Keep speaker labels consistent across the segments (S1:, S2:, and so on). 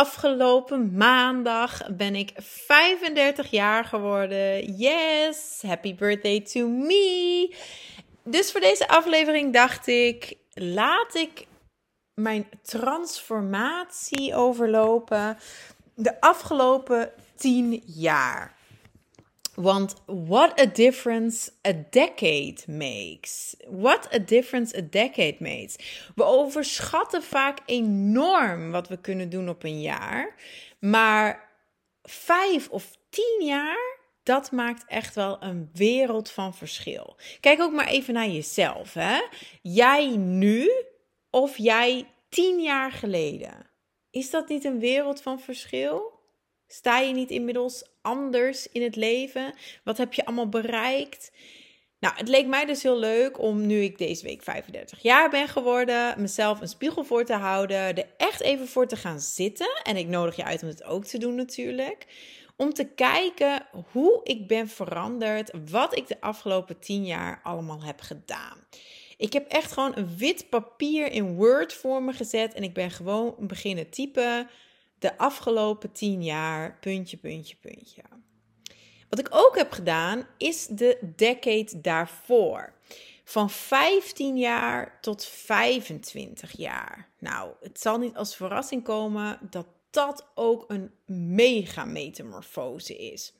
S1: Afgelopen maandag ben ik 35 jaar geworden. Yes! Happy birthday to me! Dus voor deze aflevering dacht ik, laat ik mijn transformatie overlopen de afgelopen 10 jaar. Want what a difference a decade makes. What a difference a decade makes. We overschatten vaak enorm wat we kunnen doen op een jaar. Maar vijf of tien jaar, dat maakt echt wel een wereld van verschil. Kijk ook maar even naar jezelf. Hè? Jij nu of jij tien jaar geleden. Is dat niet een wereld van verschil? Sta je niet inmiddels anders in het leven? Wat heb je allemaal bereikt? Nou, het leek mij dus heel leuk om nu ik deze week 35 jaar ben geworden, mezelf een spiegel voor te houden, er echt even voor te gaan zitten. En ik nodig je uit om het ook te doen natuurlijk. Om te kijken hoe ik ben veranderd, wat ik de afgelopen 10 jaar allemaal heb gedaan. Ik heb echt gewoon een wit papier in Word voor me gezet en ik ben gewoon beginnen typen de afgelopen 10 jaar, puntje, puntje, puntje. Wat ik ook heb gedaan, is de decade daarvoor. Van 15 jaar tot 25 jaar. Nou, het zal niet als verrassing komen dat dat ook een mega metamorfose is.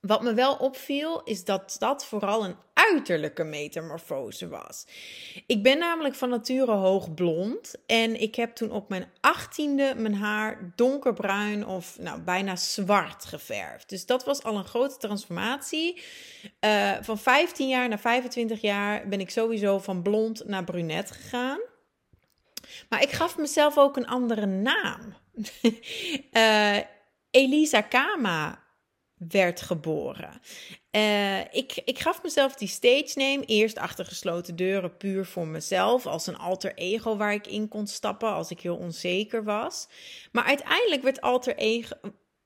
S1: Wat me wel opviel, is dat dat vooral een uiterlijke metamorfose was. Ik ben namelijk van nature hoog blond. En ik heb toen op mijn achttiende mijn haar donkerbruin of nou, bijna zwart geverfd. Dus dat was al een grote transformatie. Uh, van 15 jaar naar 25 jaar ben ik sowieso van blond naar brunet gegaan. Maar ik gaf mezelf ook een andere naam. uh, Elisa Kama werd geboren. Uh, ik, ik gaf mezelf die stage name eerst achter gesloten deuren, puur voor mezelf, als een alter ego waar ik in kon stappen als ik heel onzeker was. Maar uiteindelijk werd alter ego,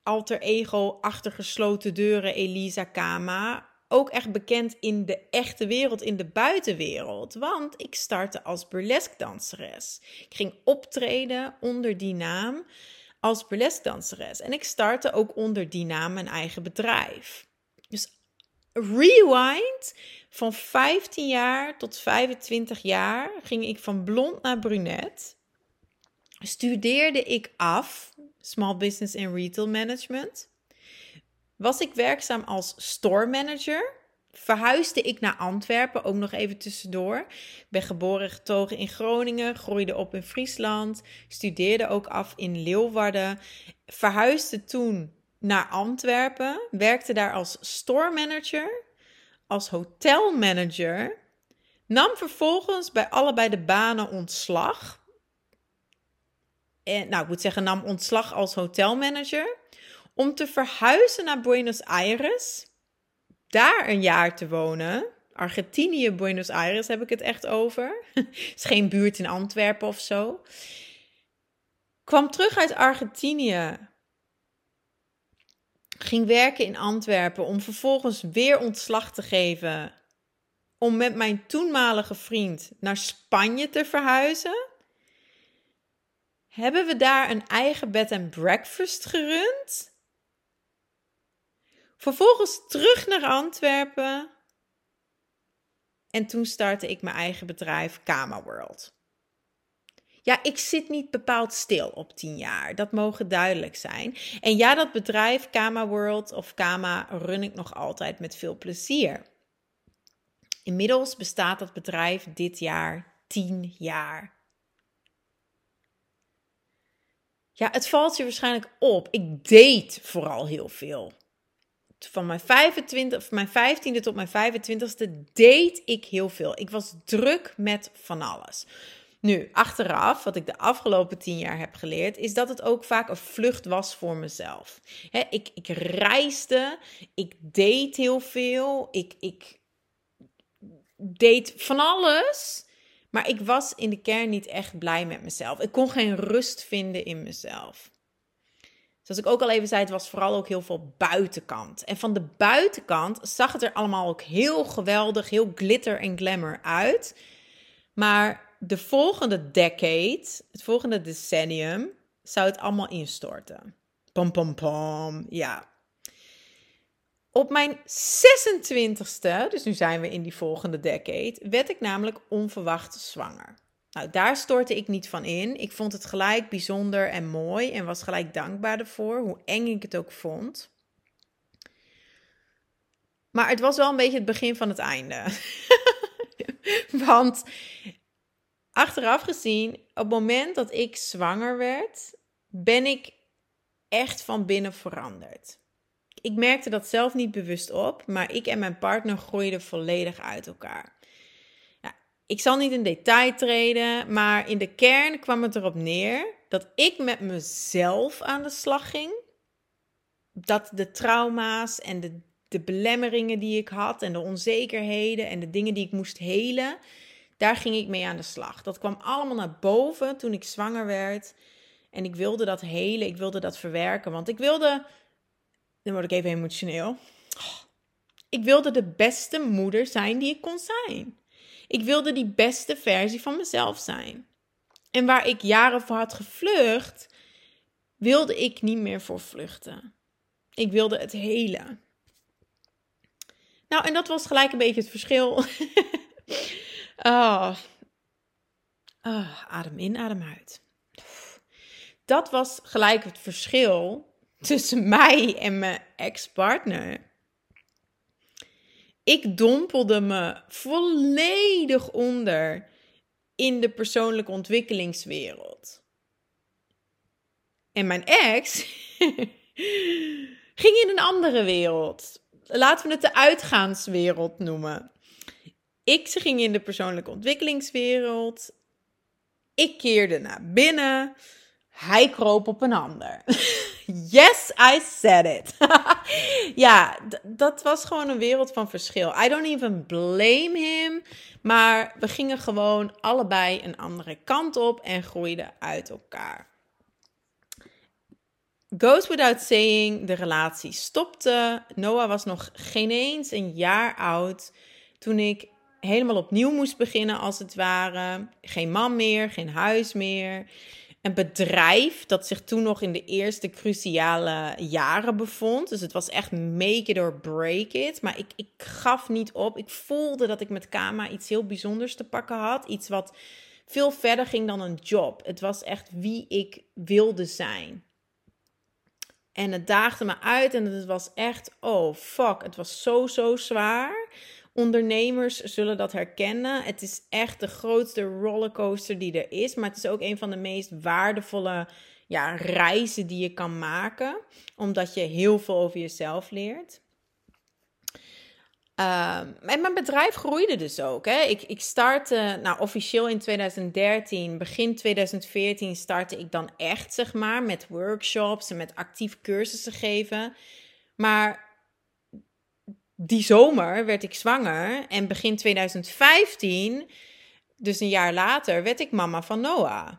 S1: alter ego achter gesloten deuren Elisa Kama ook echt bekend in de echte wereld, in de buitenwereld. Want ik startte als burlesque danseres. Ik ging optreden onder die naam als burlesque En ik startte ook onder die naam mijn eigen bedrijf. Dus rewind van 15 jaar tot 25 jaar ging ik van blond naar brunet. Studeerde ik af Small Business en Retail Management. Was ik werkzaam als store manager verhuisde ik naar Antwerpen, ook nog even tussendoor. Ik ben geboren getogen in Groningen, groeide op in Friesland, studeerde ook af in Leeuwarden. Verhuisde toen naar Antwerpen, werkte daar als store manager, als hotelmanager. Nam vervolgens bij allebei de banen ontslag. En, nou, ik moet zeggen, nam ontslag als hotelmanager om te verhuizen naar Buenos Aires daar een jaar te wonen. Argentinië, Buenos Aires heb ik het echt over. Is geen buurt in Antwerpen of zo. Kwam terug uit Argentinië. Ging werken in Antwerpen om vervolgens weer ontslag te geven. Om met mijn toenmalige vriend naar Spanje te verhuizen. Hebben we daar een eigen bed and breakfast gerund? Vervolgens terug naar Antwerpen. En toen startte ik mijn eigen bedrijf Kama World. Ja, ik zit niet bepaald stil op 10 jaar. Dat mogen duidelijk zijn. En ja, dat bedrijf Kama World of Kama run ik nog altijd met veel plezier. Inmiddels bestaat dat bedrijf dit jaar 10 jaar. Ja, het valt je waarschijnlijk op. Ik date vooral heel veel van mijn 25, van mijn 15e tot mijn 25e deed ik heel veel. Ik was druk met van alles. Nu, achteraf, wat ik de afgelopen tien jaar heb geleerd, is dat het ook vaak een vlucht was voor mezelf. ik, ik reisde, ik deed heel veel, ik, ik deed van alles. Maar ik was in de kern niet echt blij met mezelf. Ik kon geen rust vinden in mezelf. Zoals ik ook al even zei, het was vooral ook heel veel buitenkant. En van de buitenkant zag het er allemaal ook heel geweldig, heel glitter en glamour uit. Maar de volgende decade, het volgende decennium, zou het allemaal instorten. Pom pom pom, ja. Op mijn 26ste, dus nu zijn we in die volgende decade, werd ik namelijk onverwacht zwanger. Nou, daar stortte ik niet van in. Ik vond het gelijk bijzonder en mooi en was gelijk dankbaar ervoor, hoe eng ik het ook vond. Maar het was wel een beetje het begin van het einde. Want achteraf gezien, op het moment dat ik zwanger werd, ben ik echt van binnen veranderd. Ik merkte dat zelf niet bewust op, maar ik en mijn partner groeiden volledig uit elkaar. Ik zal niet in detail treden, maar in de kern kwam het erop neer dat ik met mezelf aan de slag ging. Dat de trauma's en de, de belemmeringen die ik had en de onzekerheden en de dingen die ik moest helen, daar ging ik mee aan de slag. Dat kwam allemaal naar boven toen ik zwanger werd. En ik wilde dat helen, ik wilde dat verwerken, want ik wilde. Dan word ik even emotioneel. Ik wilde de beste moeder zijn die ik kon zijn. Ik wilde die beste versie van mezelf zijn. En waar ik jaren voor had gevlucht, wilde ik niet meer voor vluchten. Ik wilde het hele. Nou, en dat was gelijk een beetje het verschil. oh. oh, adem in, adem uit. Dat was gelijk het verschil tussen mij en mijn ex-partner. Ik dompelde me volledig onder in de persoonlijke ontwikkelingswereld. En mijn ex ging in een andere wereld. Laten we het de uitgaanswereld noemen. Ik ging in de persoonlijke ontwikkelingswereld. Ik keerde naar binnen. Hij kroop op een ander. Yes, I said it. ja, dat was gewoon een wereld van verschil. I don't even blame him. Maar we gingen gewoon allebei een andere kant op en groeiden uit elkaar. Goes without saying, de relatie stopte. Noah was nog geen eens een jaar oud toen ik helemaal opnieuw moest beginnen, als het ware. Geen man meer, geen huis meer een bedrijf dat zich toen nog in de eerste cruciale jaren bevond. Dus het was echt make it or break it. Maar ik, ik gaf niet op. Ik voelde dat ik met Kama iets heel bijzonders te pakken had. Iets wat veel verder ging dan een job. Het was echt wie ik wilde zijn. En het daagde me uit en het was echt, oh fuck, het was zo, zo zwaar. Ondernemers zullen dat herkennen. Het is echt de grootste rollercoaster die er is. Maar het is ook een van de meest waardevolle ja, reizen die je kan maken. Omdat je heel veel over jezelf leert. Ehm, en mijn bedrijf groeide dus ook. Hè. Ik, ik startte, nou officieel in 2013, begin 2014 startte ik dan echt, zeg maar, met workshops en met actief cursussen geven. Maar die zomer werd ik zwanger en begin 2015, dus een jaar later, werd ik mama van Noah.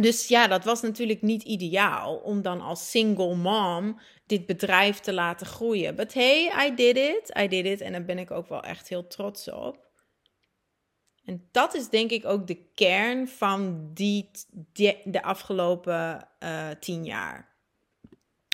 S1: Dus ja, dat was natuurlijk niet ideaal om dan als single mom dit bedrijf te laten groeien. But hey, I did it. I did it. En daar ben ik ook wel echt heel trots op. En dat is denk ik ook de kern van die, de afgelopen uh, tien jaar.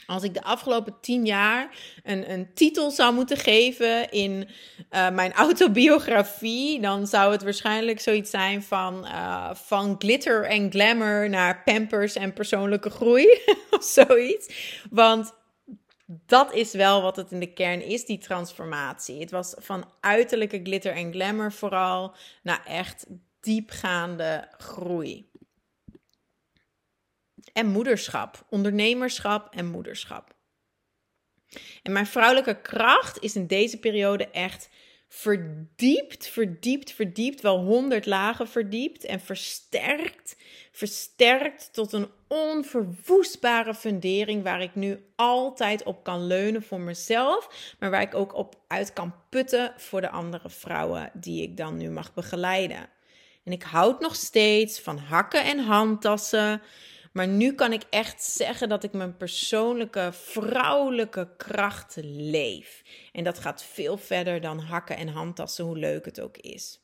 S1: Als ik de afgelopen tien jaar een, een titel zou moeten geven in uh, mijn autobiografie, dan zou het waarschijnlijk zoiets zijn van, uh, van glitter en glamour naar pampers en persoonlijke groei of zoiets. Want dat is wel wat het in de kern is, die transformatie. Het was van uiterlijke glitter en glamour vooral naar echt diepgaande groei en moederschap. Ondernemerschap en moederschap. En mijn vrouwelijke kracht is in deze periode echt verdiept, verdiept, verdiept, wel honderd lagen verdiept en versterkt, versterkt tot een onverwoestbare fundering waar ik nu altijd op kan leunen voor mezelf, maar waar ik ook op uit kan putten voor de andere vrouwen die ik dan nu mag begeleiden. En ik houd nog steeds van hakken en handtassen. Maar nu kan ik echt zeggen dat ik mijn persoonlijke vrouwelijke krachten leef. En dat gaat veel verder dan hakken en handtassen, hoe leuk het ook is.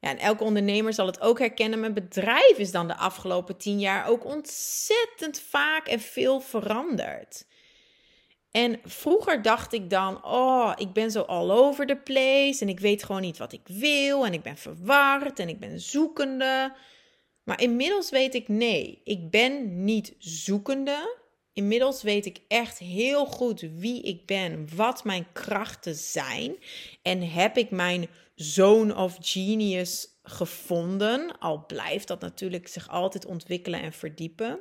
S1: Ja, en elke ondernemer zal het ook herkennen. Mijn bedrijf is dan de afgelopen tien jaar ook ontzettend vaak en veel veranderd. En vroeger dacht ik dan, oh, ik ben zo all over the place en ik weet gewoon niet wat ik wil en ik ben verward en ik ben zoekende. Maar inmiddels weet ik nee, ik ben niet zoekende. Inmiddels weet ik echt heel goed wie ik ben, wat mijn krachten zijn. En heb ik mijn zone of genius gevonden. Al blijft dat natuurlijk zich altijd ontwikkelen en verdiepen.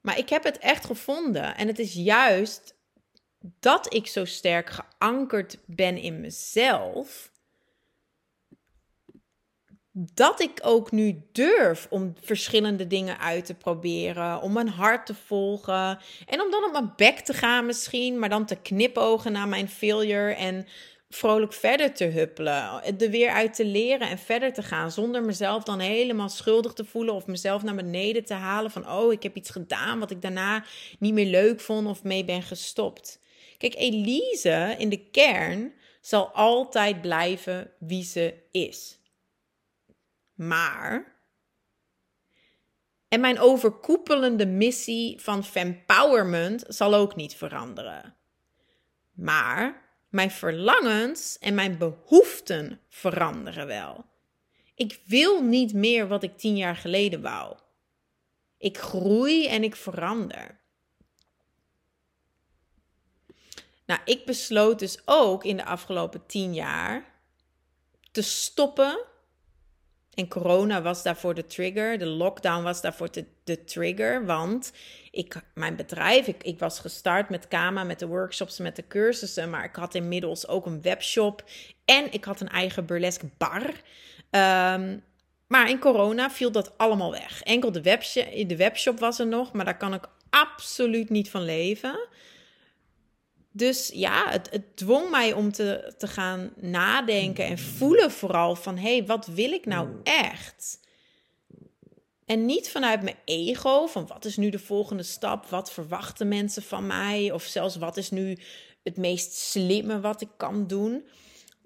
S1: Maar ik heb het echt gevonden. En het is juist dat ik zo sterk geankerd ben in mezelf dat ik ook nu durf om verschillende dingen uit te proberen, om mijn hart te volgen en om dan op mijn bek te gaan misschien, maar dan te knipogen naar mijn failure en vrolijk verder te huppelen, er weer uit te leren en verder te gaan zonder mezelf dan helemaal schuldig te voelen of mezelf naar beneden te halen van oh, ik heb iets gedaan wat ik daarna niet meer leuk vond of mee ben gestopt. Kijk, Elise in de kern zal altijd blijven wie ze is. Maar. En mijn overkoepelende missie van empowerment zal ook niet veranderen. Maar mijn verlangens en mijn behoeften veranderen wel. Ik wil niet meer wat ik tien jaar geleden wou. Ik groei en ik verander. Nou, ik besloot dus ook in de afgelopen tien jaar te stoppen en corona was daarvoor de trigger. De lockdown was daarvoor de, de trigger. Want ik, mijn bedrijf, ik, ik was gestart met Kama, met de workshops, met de cursussen. Maar ik had inmiddels ook een webshop. En ik had een eigen burlesque bar. Ehm, maar in corona viel dat allemaal weg. Enkel de, de webshop was er nog. Maar daar kan ik absoluut niet van leven. Dus ja, het, het dwong mij om te, te gaan nadenken en voelen vooral van... hé, hey, wat wil ik nou echt? En niet vanuit mijn ego, van wat is nu de volgende stap? Wat verwachten mensen van mij? Of zelfs wat is nu het meest slimme wat ik kan doen?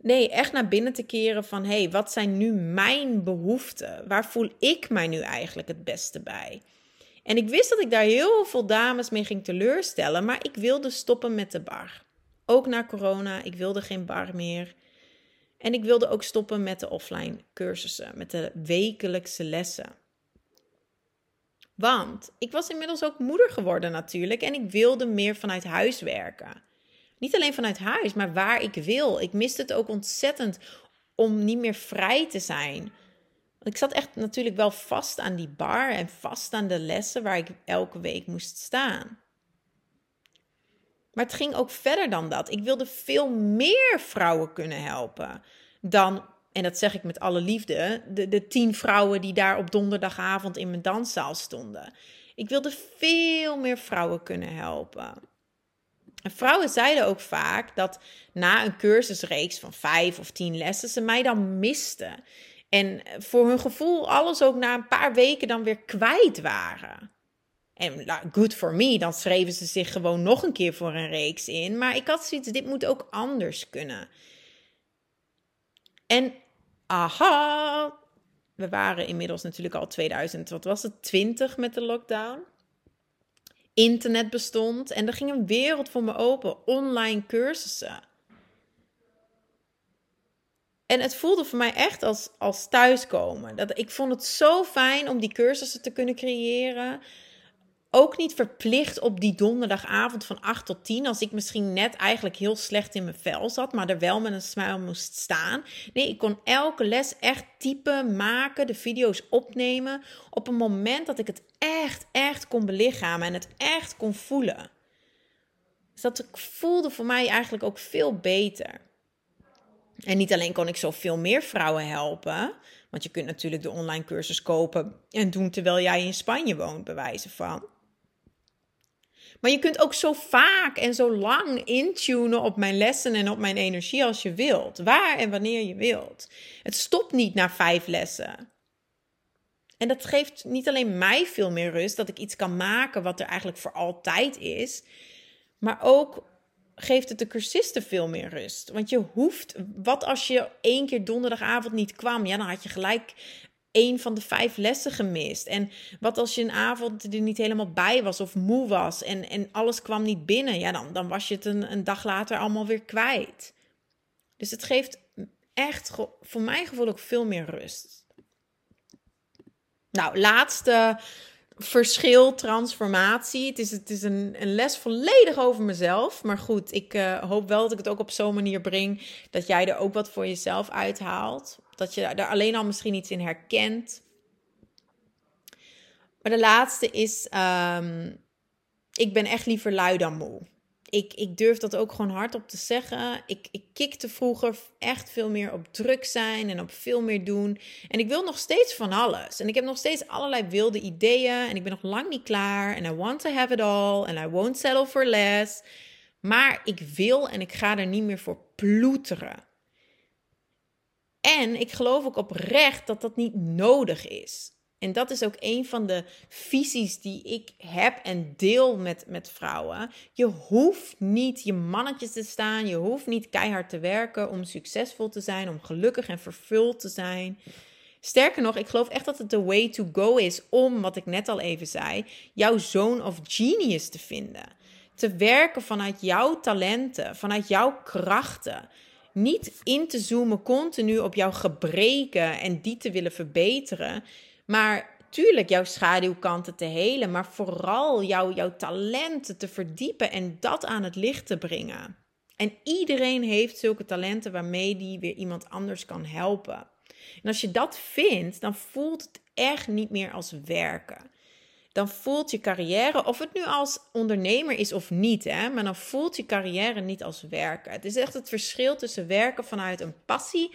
S1: Nee, echt naar binnen te keren van... hé, hey, wat zijn nu mijn behoeften? Waar voel ik mij nu eigenlijk het beste bij? En ik wist dat ik daar heel veel dames mee ging teleurstellen, maar ik wilde stoppen met de bar. Ook na corona, ik wilde geen bar meer. En ik wilde ook stoppen met de offline cursussen, met de wekelijkse lessen. Want ik was inmiddels ook moeder geworden natuurlijk en ik wilde meer vanuit huis werken. Niet alleen vanuit huis, maar waar ik wil. Ik miste het ook ontzettend om niet meer vrij te zijn ik zat echt natuurlijk wel vast aan die bar en vast aan de lessen waar ik elke week moest staan. Maar het ging ook verder dan dat. Ik wilde veel meer vrouwen kunnen helpen dan, en dat zeg ik met alle liefde, de, de tien vrouwen die daar op donderdagavond in mijn danszaal stonden. Ik wilde veel meer vrouwen kunnen helpen. En vrouwen zeiden ook vaak dat na een cursusreeks van vijf of tien lessen ze mij dan misten. En voor hun gevoel alles ook na een paar weken dan weer kwijt waren. En nou, good for me, dan schreven ze zich gewoon nog een keer voor een reeks in. Maar ik had zoiets, dit moet ook anders kunnen. En aha, we waren inmiddels natuurlijk al 2000, wat was het, 20 met de lockdown. Internet bestond en er ging een wereld voor me open, online cursussen. En het voelde voor mij echt als, als thuiskomen. Dat, ik vond het zo fijn om die cursussen te kunnen creëren. Ook niet verplicht op die donderdagavond van 8 tot 10. Als ik misschien net eigenlijk heel slecht in mijn vel zat, maar er wel met een smile moest staan. Nee, ik kon elke les echt typen, maken, de video's opnemen. Op een moment dat ik het echt, echt kon belichamen en het echt kon voelen. Dus dat voelde voor mij eigenlijk ook veel beter. En niet alleen kon ik zo veel meer vrouwen helpen, want je kunt natuurlijk de online cursus kopen en doen terwijl jij in Spanje woont, bij wijze van. Maar je kunt ook zo vaak en zo lang intunen op mijn lessen en op mijn energie als je wilt. Waar en wanneer je wilt. Het stopt niet na vijf lessen. En dat geeft niet alleen mij veel meer rust, dat ik iets kan maken wat er eigenlijk voor altijd is. Maar ook geeft het de cursisten veel meer rust. Want je hoeft, wat als je één keer donderdagavond niet kwam? Ja, dan had je gelijk één van de vijf lessen gemist. En wat als je een avond er niet helemaal bij was of moe was en, en alles kwam niet binnen? Ja, dan, dan was je het een, een dag later allemaal weer kwijt. Dus het geeft echt voor mijn gevoel ook veel meer rust. Nou, laatste verschil, transformatie. Het is, het is een, een les volledig over mezelf. Maar goed, ik uh, hoop wel dat ik het ook op zo'n manier breng dat jij er ook wat voor jezelf uithaalt. Dat je daar alleen al misschien iets in herkent. Maar de laatste is, um, ik ben echt liever lui dan moe ik, ik durf dat ook gewoon hardop te zeggen. Ik, ik kikte vroeger echt veel meer op druk zijn en op veel meer doen. En ik wil nog steeds van alles. En ik heb nog steeds allerlei wilde ideeën. En ik ben nog lang niet klaar. En I want to have it all. And I won't settle for less. Maar ik wil en ik ga er niet meer voor ploeteren. En ik geloof ook oprecht dat dat niet nodig is. En dat is ook een van de visies die ik heb en deel met, met vrouwen. Je hoeft niet je mannetjes te staan. Je hoeft niet keihard te werken om succesvol te zijn, om gelukkig en vervuld te zijn. Sterker nog, ik geloof echt dat het de way to go is om, wat ik net al even zei, jouw zone of genius te vinden. Te werken vanuit jouw talenten, vanuit jouw krachten. Niet in te zoomen continu op jouw gebreken en die te willen verbeteren. Maar tuurlijk jouw schaduwkanten te helen, maar vooral jouw, jouw talenten te verdiepen en dat aan het licht te brengen. En iedereen heeft zulke talenten waarmee die weer iemand anders kan helpen. En als je dat vindt, dan voelt het echt niet meer als werken. Dan voelt je carrière, of het nu als ondernemer is of niet, hè, maar dan voelt je carrière niet als werken. Het is echt het verschil tussen werken vanuit een passie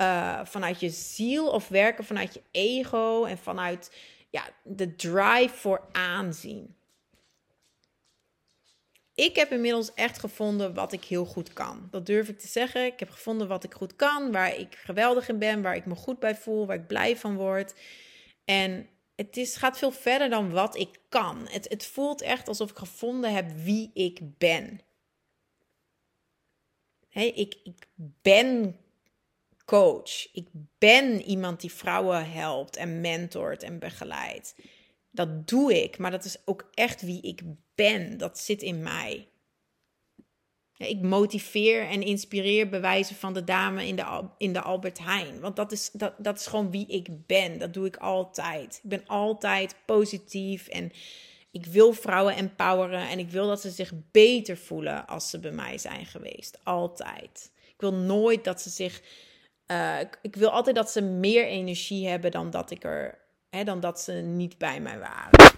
S1: uh, vanuit je ziel of werken vanuit je ego en vanuit ja, de drive voor aanzien. Ik heb inmiddels echt gevonden wat ik heel goed kan. Dat durf ik te zeggen. Ik heb gevonden wat ik goed kan, waar ik geweldig in ben, waar ik me goed bij voel, waar ik blij van word. En het is, gaat veel verder dan wat ik kan. Het, het voelt echt alsof ik gevonden heb wie ik ben. Hey, ik, ik ben coach. Ik ben iemand die vrouwen helpt en mentort en begeleidt. Dat doe ik, maar dat is ook echt wie ik ben. Dat zit in mij. Ik motiveer en inspireer bewijzen van de dame in de, in de Albert Heijn. Want dat is, dat, dat is gewoon wie ik ben. Dat doe ik altijd. Ik ben altijd positief en ik wil vrouwen empoweren. En ik wil dat ze zich beter voelen als ze bij mij zijn geweest. Altijd. Ik wil nooit dat ze zich uh, ik, wil altijd dat ze meer energie hebben dan dat ik er, hè, dan dat ze niet bij mij waren.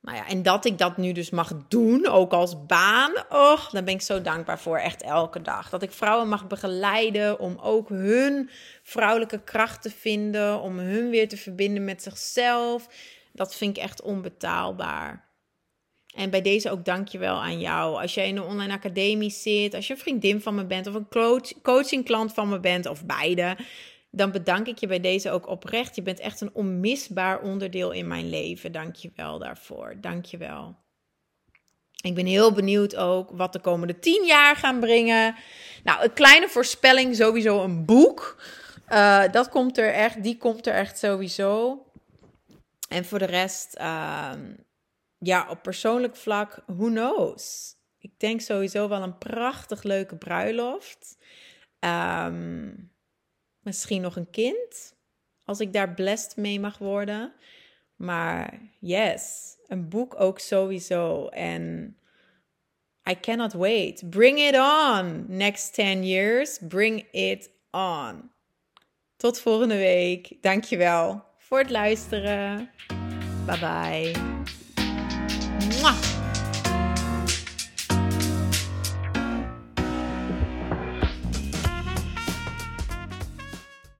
S1: Nou ja, en dat ik dat nu dus mag doen, ook als baan. Och, daar ben ik zo dankbaar voor, echt elke dag. Dat ik vrouwen mag begeleiden om ook hun vrouwelijke kracht te vinden, om hun weer te verbinden met zichzelf. Dat vind ik echt onbetaalbaar. En bij deze ook dankjewel aan jou. Als jij in een online academie zit, als je een vriendin van me bent of een coach, coaching klant van me bent of beide, dan bedank ik je bij deze ook oprecht. Je bent echt een onmisbaar onderdeel in mijn leven. Dankjewel daarvoor. Dankjewel. Ik ben heel benieuwd ook wat de komende tien jaar gaan brengen. Nou, een kleine voorspelling, sowieso een boek. Uh, dat komt er echt, die komt er echt sowieso. En voor de rest, uh, ja, op persoonlijk vlak, who knows? Ik denk sowieso wel een prachtig leuke bruiloft. Ehm, misschien nog een kind, als ik daar blessed mee mag worden. Maar yes, een boek ook sowieso. En I cannot wait. Bring it on. Next 10 years, bring it on. Tot volgende week. Dankjewel voor het luisteren. Bye bye. Mwah.